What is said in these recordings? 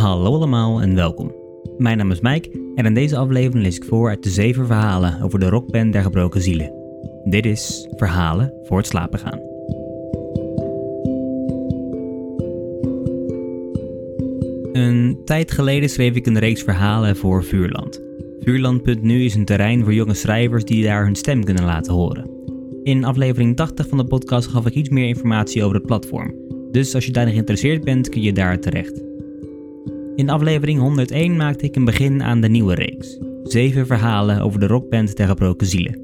Hallo allemaal en welkom. Mijn naam is Mike en in deze aflevering lees ik voor uit de zeven verhalen over de rockband der gebroken zielen. Dit is Verhalen voor het slapen gaan. Een tijd geleden schreef ik een reeks verhalen voor Vuurland. Vuurland.nu is een terrein voor jonge schrijvers die daar hun stem kunnen laten horen. In aflevering 80 van de podcast gaf ik iets meer informatie over het platform. Dus als je daarin geïnteresseerd bent, kun je daar terecht. In aflevering 101 maakte ik een begin aan de nieuwe reeks. Zeven verhalen over de rockband der gebroken zielen.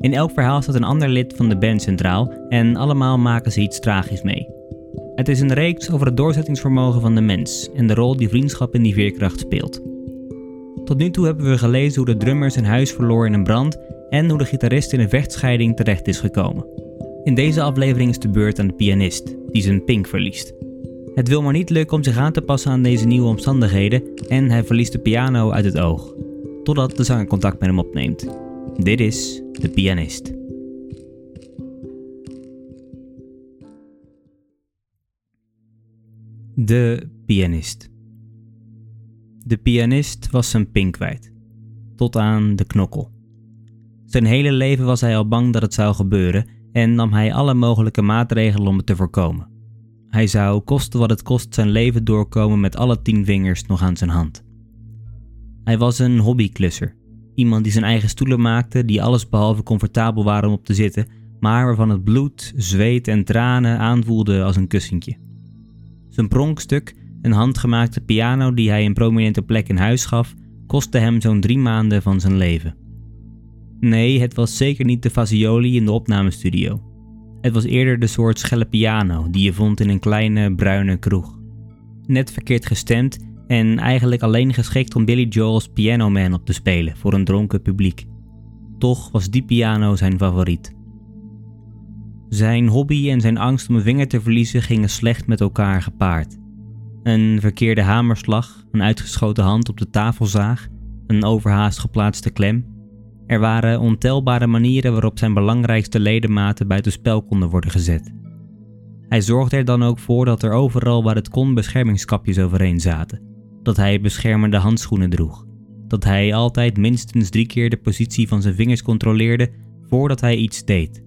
In elk verhaal staat een ander lid van de band centraal en allemaal maken ze iets tragisch mee. Het is een reeks over het doorzettingsvermogen van de mens en de rol die vriendschap in die veerkracht speelt. Tot nu toe hebben we gelezen hoe de drummer zijn huis verloor in een brand en hoe de gitarist in een vechtscheiding terecht is gekomen. In deze aflevering is de beurt aan de pianist, die zijn pink verliest. Het wil maar niet lukken om zich aan te passen aan deze nieuwe omstandigheden en hij verliest de piano uit het oog, totdat de zanger contact met hem opneemt. Dit is de pianist. De pianist. De pianist was zijn pink kwijt, tot aan de knokkel. Zijn hele leven was hij al bang dat het zou gebeuren en nam hij alle mogelijke maatregelen om het te voorkomen. Hij zou, koste wat het kost, zijn leven doorkomen met alle tien vingers nog aan zijn hand. Hij was een hobbyklusser. Iemand die zijn eigen stoelen maakte, die alles behalve comfortabel waren om op te zitten, maar waarvan het bloed, zweet en tranen aanvoelde als een kussentje. Zijn pronkstuk, een handgemaakte piano die hij een prominente plek in huis gaf, kostte hem zo'n drie maanden van zijn leven. Nee, het was zeker niet de Fazioli in de opnamestudio. Het was eerder de soort schelle piano die je vond in een kleine bruine kroeg. Net verkeerd gestemd en eigenlijk alleen geschikt om Billy Joel's Piano Man op te spelen voor een dronken publiek. Toch was die piano zijn favoriet. Zijn hobby en zijn angst om een vinger te verliezen gingen slecht met elkaar gepaard. Een verkeerde hamerslag, een uitgeschoten hand op de tafelzaag, een overhaast geplaatste klem er waren ontelbare manieren waarop zijn belangrijkste ledematen buitenspel konden worden gezet. Hij zorgde er dan ook voor dat er overal waar het kon beschermingskapjes overheen zaten, dat hij beschermende handschoenen droeg, dat hij altijd minstens drie keer de positie van zijn vingers controleerde voordat hij iets deed.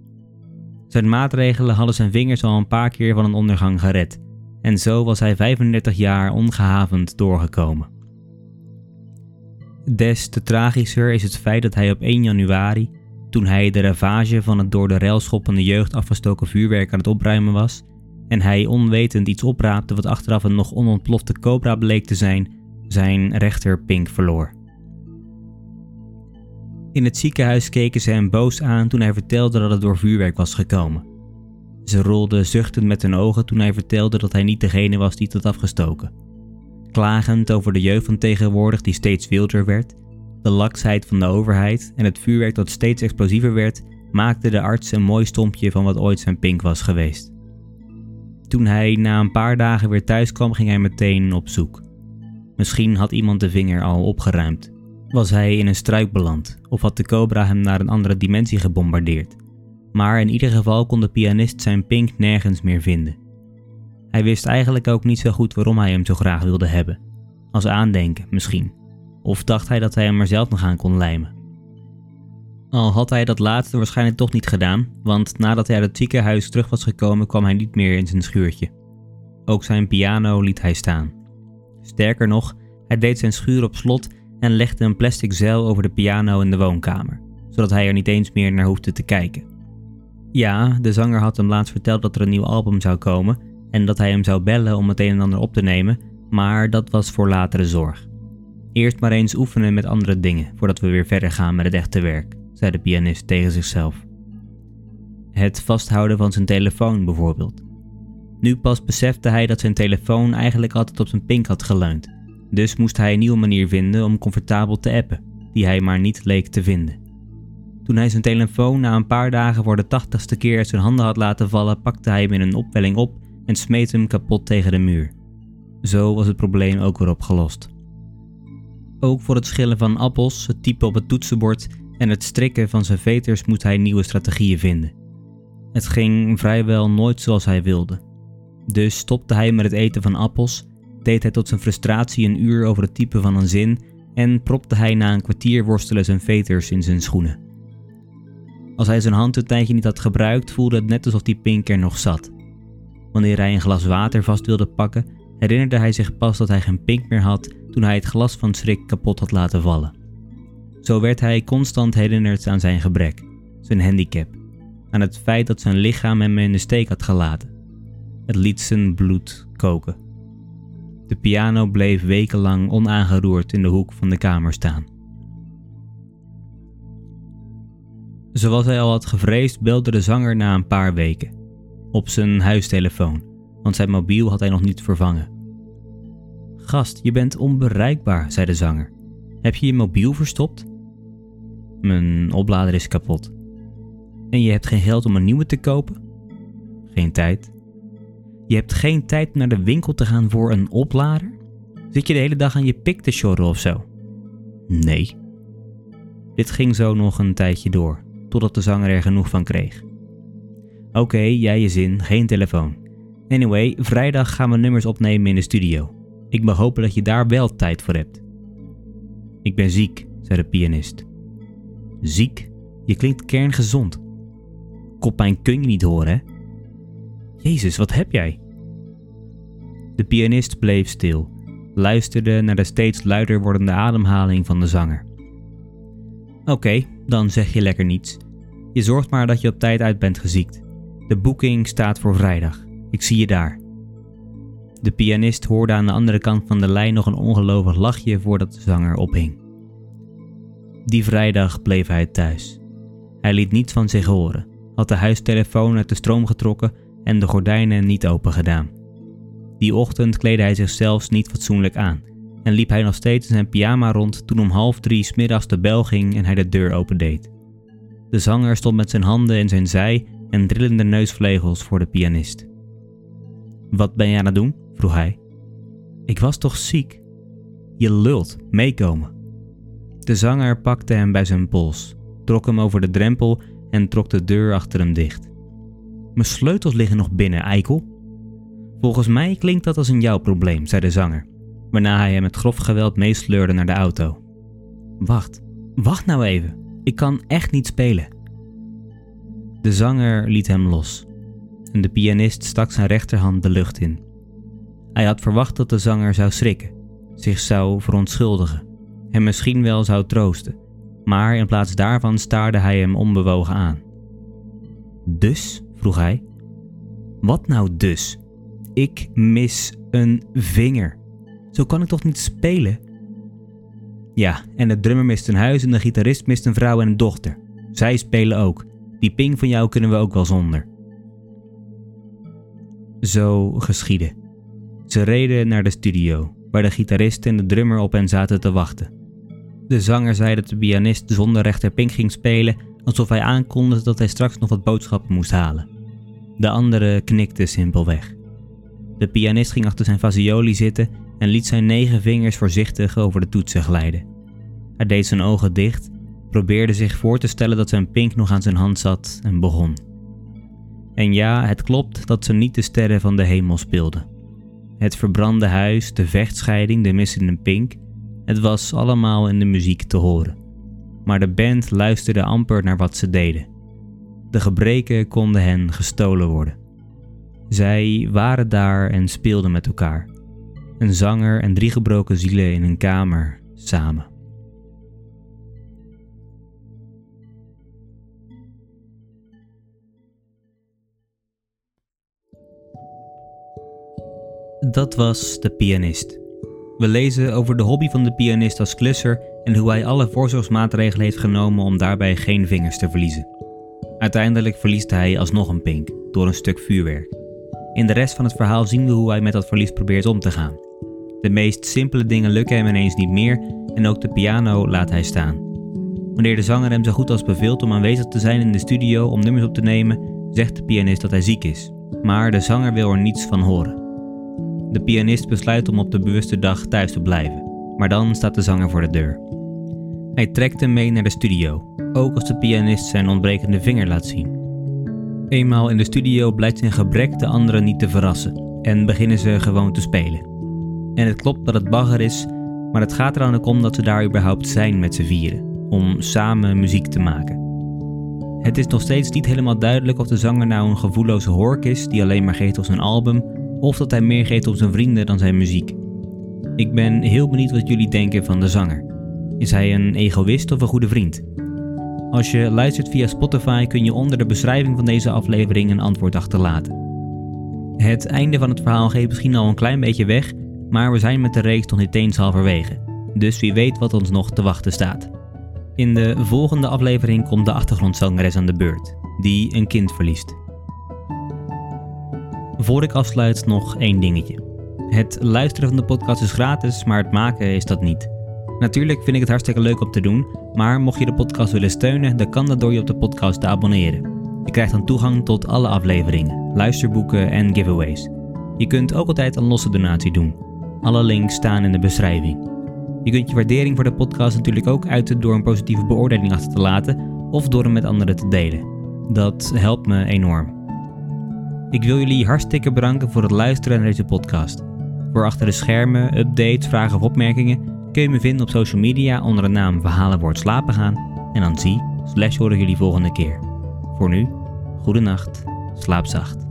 Zijn maatregelen hadden zijn vingers al een paar keer van een ondergang gered, en zo was hij 35 jaar ongehavend doorgekomen. Des te tragischer is het feit dat hij op 1 januari, toen hij de ravage van het door de railschoppende jeugd afgestoken vuurwerk aan het opruimen was, en hij onwetend iets opraapte wat achteraf een nog onontplofte cobra bleek te zijn, zijn rechterpink verloor. In het ziekenhuis keken ze hem boos aan toen hij vertelde dat het door vuurwerk was gekomen. Ze rolden zuchtend met hun ogen toen hij vertelde dat hij niet degene was die het had afgestoken klagend over de jeugd van tegenwoordig die steeds wilder werd, de laksheid van de overheid en het vuurwerk dat steeds explosiever werd, maakte de arts een mooi stompje van wat ooit zijn pink was geweest. Toen hij na een paar dagen weer thuis kwam, ging hij meteen op zoek. Misschien had iemand de vinger al opgeruimd. Was hij in een struik beland of had de cobra hem naar een andere dimensie gebombardeerd? Maar in ieder geval kon de pianist zijn pink nergens meer vinden. Hij wist eigenlijk ook niet zo goed waarom hij hem zo graag wilde hebben. Als aandenken, misschien. Of dacht hij dat hij hem er zelf nog aan kon lijmen. Al had hij dat laatste waarschijnlijk toch niet gedaan, want nadat hij uit het ziekenhuis terug was gekomen kwam hij niet meer in zijn schuurtje. Ook zijn piano liet hij staan. Sterker nog, hij deed zijn schuur op slot en legde een plastic zeil over de piano in de woonkamer, zodat hij er niet eens meer naar hoefde te kijken. Ja, de zanger had hem laatst verteld dat er een nieuw album zou komen dat hij hem zou bellen om het een en ander op te nemen, maar dat was voor latere zorg. Eerst maar eens oefenen met andere dingen voordat we weer verder gaan met het echte werk, zei de pianist tegen zichzelf. Het vasthouden van zijn telefoon bijvoorbeeld. Nu pas besefte hij dat zijn telefoon eigenlijk altijd op zijn pink had geleund. Dus moest hij een nieuwe manier vinden om comfortabel te appen, die hij maar niet leek te vinden. Toen hij zijn telefoon na een paar dagen voor de tachtigste keer uit zijn handen had laten vallen, pakte hij hem in een opwelling op en smeet hem kapot tegen de muur. Zo was het probleem ook weer opgelost. Ook voor het schillen van appels, het typen op het toetsenbord en het strikken van zijn veters moest hij nieuwe strategieën vinden. Het ging vrijwel nooit zoals hij wilde. Dus stopte hij met het eten van appels, deed hij tot zijn frustratie een uur over het typen van een zin en propte hij na een kwartier worstelen zijn veters in zijn schoenen. Als hij zijn hand een tijdje niet had gebruikt, voelde het net alsof die pink er nog zat. Wanneer hij een glas water vast wilde pakken, herinnerde hij zich pas dat hij geen pink meer had toen hij het glas van schrik kapot had laten vallen. Zo werd hij constant herinnerd aan zijn gebrek, zijn handicap, aan het feit dat zijn lichaam hem in de steek had gelaten. Het liet zijn bloed koken. De piano bleef wekenlang onaangeroerd in de hoek van de kamer staan. Zoals hij al had gevreesd, belde de zanger na een paar weken. Op zijn huistelefoon, want zijn mobiel had hij nog niet vervangen. Gast, je bent onbereikbaar, zei de zanger. Heb je je mobiel verstopt? Mijn oplader is kapot. En je hebt geen geld om een nieuwe te kopen? Geen tijd. Je hebt geen tijd naar de winkel te gaan voor een oplader? Zit je de hele dag aan je pik te sjorren of zo? Nee. Dit ging zo nog een tijdje door, totdat de zanger er genoeg van kreeg. Oké, jij je zin, geen telefoon. Anyway, vrijdag gaan we nummers opnemen in de studio. Ik mag dat je daar wel tijd voor hebt. Ik ben ziek, zei de pianist. Ziek? Je klinkt kerngezond. Koppijn kun je niet horen, hè? Jezus, wat heb jij? De pianist bleef stil, luisterde naar de steeds luider wordende ademhaling van de zanger. Oké, dan zeg je lekker niets. Je zorgt maar dat je op tijd uit bent geziekt. De boeking staat voor vrijdag. Ik zie je daar. De pianist hoorde aan de andere kant van de lijn nog een ongelovig lachje voordat de zanger ophing. Die vrijdag bleef hij thuis. Hij liet niets van zich horen, had de huistelefoon uit de stroom getrokken en de gordijnen niet open gedaan. Die ochtend kleedde hij zichzelf niet fatsoenlijk aan en liep hij nog steeds in zijn pyjama rond toen om half drie smiddags de bel ging en hij de deur opendeed. De zanger stond met zijn handen in zijn zij en drillende neusvlegels voor de pianist. Wat ben je aan het doen? vroeg hij. Ik was toch ziek? Je lult, meekomen. De zanger pakte hem bij zijn pols, trok hem over de drempel en trok de deur achter hem dicht. Mijn sleutels liggen nog binnen, eikel. Volgens mij klinkt dat als een jouw probleem, zei de zanger, waarna hij hem met grof geweld meesleurde naar de auto. Wacht, wacht nou even. Ik kan echt niet spelen. De zanger liet hem los en de pianist stak zijn rechterhand de lucht in. Hij had verwacht dat de zanger zou schrikken, zich zou verontschuldigen, hem misschien wel zou troosten, maar in plaats daarvan staarde hij hem onbewogen aan. Dus? vroeg hij. Wat nou dus? Ik mis een vinger. Zo kan ik toch niet spelen? Ja, en de drummer mist een huis en de gitarist mist een vrouw en een dochter. Zij spelen ook. Die ping van jou kunnen we ook wel zonder. Zo geschiedde. Ze reden naar de studio, waar de gitarist en de drummer op hen zaten te wachten. De zanger zei dat de pianist zonder rechterpink ging spelen, alsof hij aankondigde dat hij straks nog wat boodschappen moest halen. De andere knikte simpelweg. De pianist ging achter zijn fazioli zitten en liet zijn negen vingers voorzichtig over de toetsen glijden. Hij deed zijn ogen dicht, probeerde zich voor te stellen dat zijn pink nog aan zijn hand zat en begon. En ja, het klopt dat ze niet de sterren van de hemel speelden. Het verbrande huis, de vechtscheiding, de missende pink, het was allemaal in de muziek te horen. Maar de band luisterde amper naar wat ze deden. De gebreken konden hen gestolen worden. Zij waren daar en speelden met elkaar. Een zanger en drie gebroken zielen in een kamer samen. Dat was De Pianist. We lezen over de hobby van de pianist als klusser en hoe hij alle voorzorgsmaatregelen heeft genomen om daarbij geen vingers te verliezen. Uiteindelijk verliest hij alsnog een pink door een stuk vuurwerk. In de rest van het verhaal zien we hoe hij met dat verlies probeert om te gaan. De meest simpele dingen lukken hem ineens niet meer en ook de piano laat hij staan. Wanneer de zanger hem zo goed als beveelt om aanwezig te zijn in de studio om nummers op te nemen, zegt de pianist dat hij ziek is. Maar de zanger wil er niets van horen. De pianist besluit om op de bewuste dag thuis te blijven, maar dan staat de zanger voor de deur. Hij trekt hem mee naar de studio, ook als de pianist zijn ontbrekende vinger laat zien. Eenmaal in de studio blijkt zijn gebrek de anderen niet te verrassen en beginnen ze gewoon te spelen. En het klopt dat het bagger is, maar het gaat er dan ook om dat ze daar überhaupt zijn met z'n vieren, om samen muziek te maken. Het is nog steeds niet helemaal duidelijk of de zanger nou een gevoelloze hork is die alleen maar geeft op zijn album, of dat hij meer geeft op zijn vrienden dan zijn muziek. Ik ben heel benieuwd wat jullie denken van de zanger. Is hij een egoïst of een goede vriend? Als je luistert via Spotify kun je onder de beschrijving van deze aflevering een antwoord achterlaten. Het einde van het verhaal geeft misschien al een klein beetje weg, maar we zijn met de reeks nog niet eens halverwege. Dus wie weet wat ons nog te wachten staat. In de volgende aflevering komt de achtergrondzangeres aan de beurt, die een kind verliest. Voor ik afsluit nog één dingetje. Het luisteren van de podcast is gratis, maar het maken is dat niet. Natuurlijk vind ik het hartstikke leuk om te doen, maar mocht je de podcast willen steunen, dan kan dat door je op de podcast te abonneren. Je krijgt dan toegang tot alle afleveringen, luisterboeken en giveaways. Je kunt ook altijd een losse donatie doen. Alle links staan in de beschrijving. Je kunt je waardering voor de podcast natuurlijk ook uiten door een positieve beoordeling achter te laten of door hem met anderen te delen. Dat helpt me enorm. Ik wil jullie hartstikke bedanken voor het luisteren naar deze podcast. Voor achter de schermen, updates, vragen of opmerkingen kun je me vinden op social media onder de naam Verhalen wordt slapen gaan. En dan zie slash horen jullie volgende keer. Voor nu, goede nacht, slaap zacht.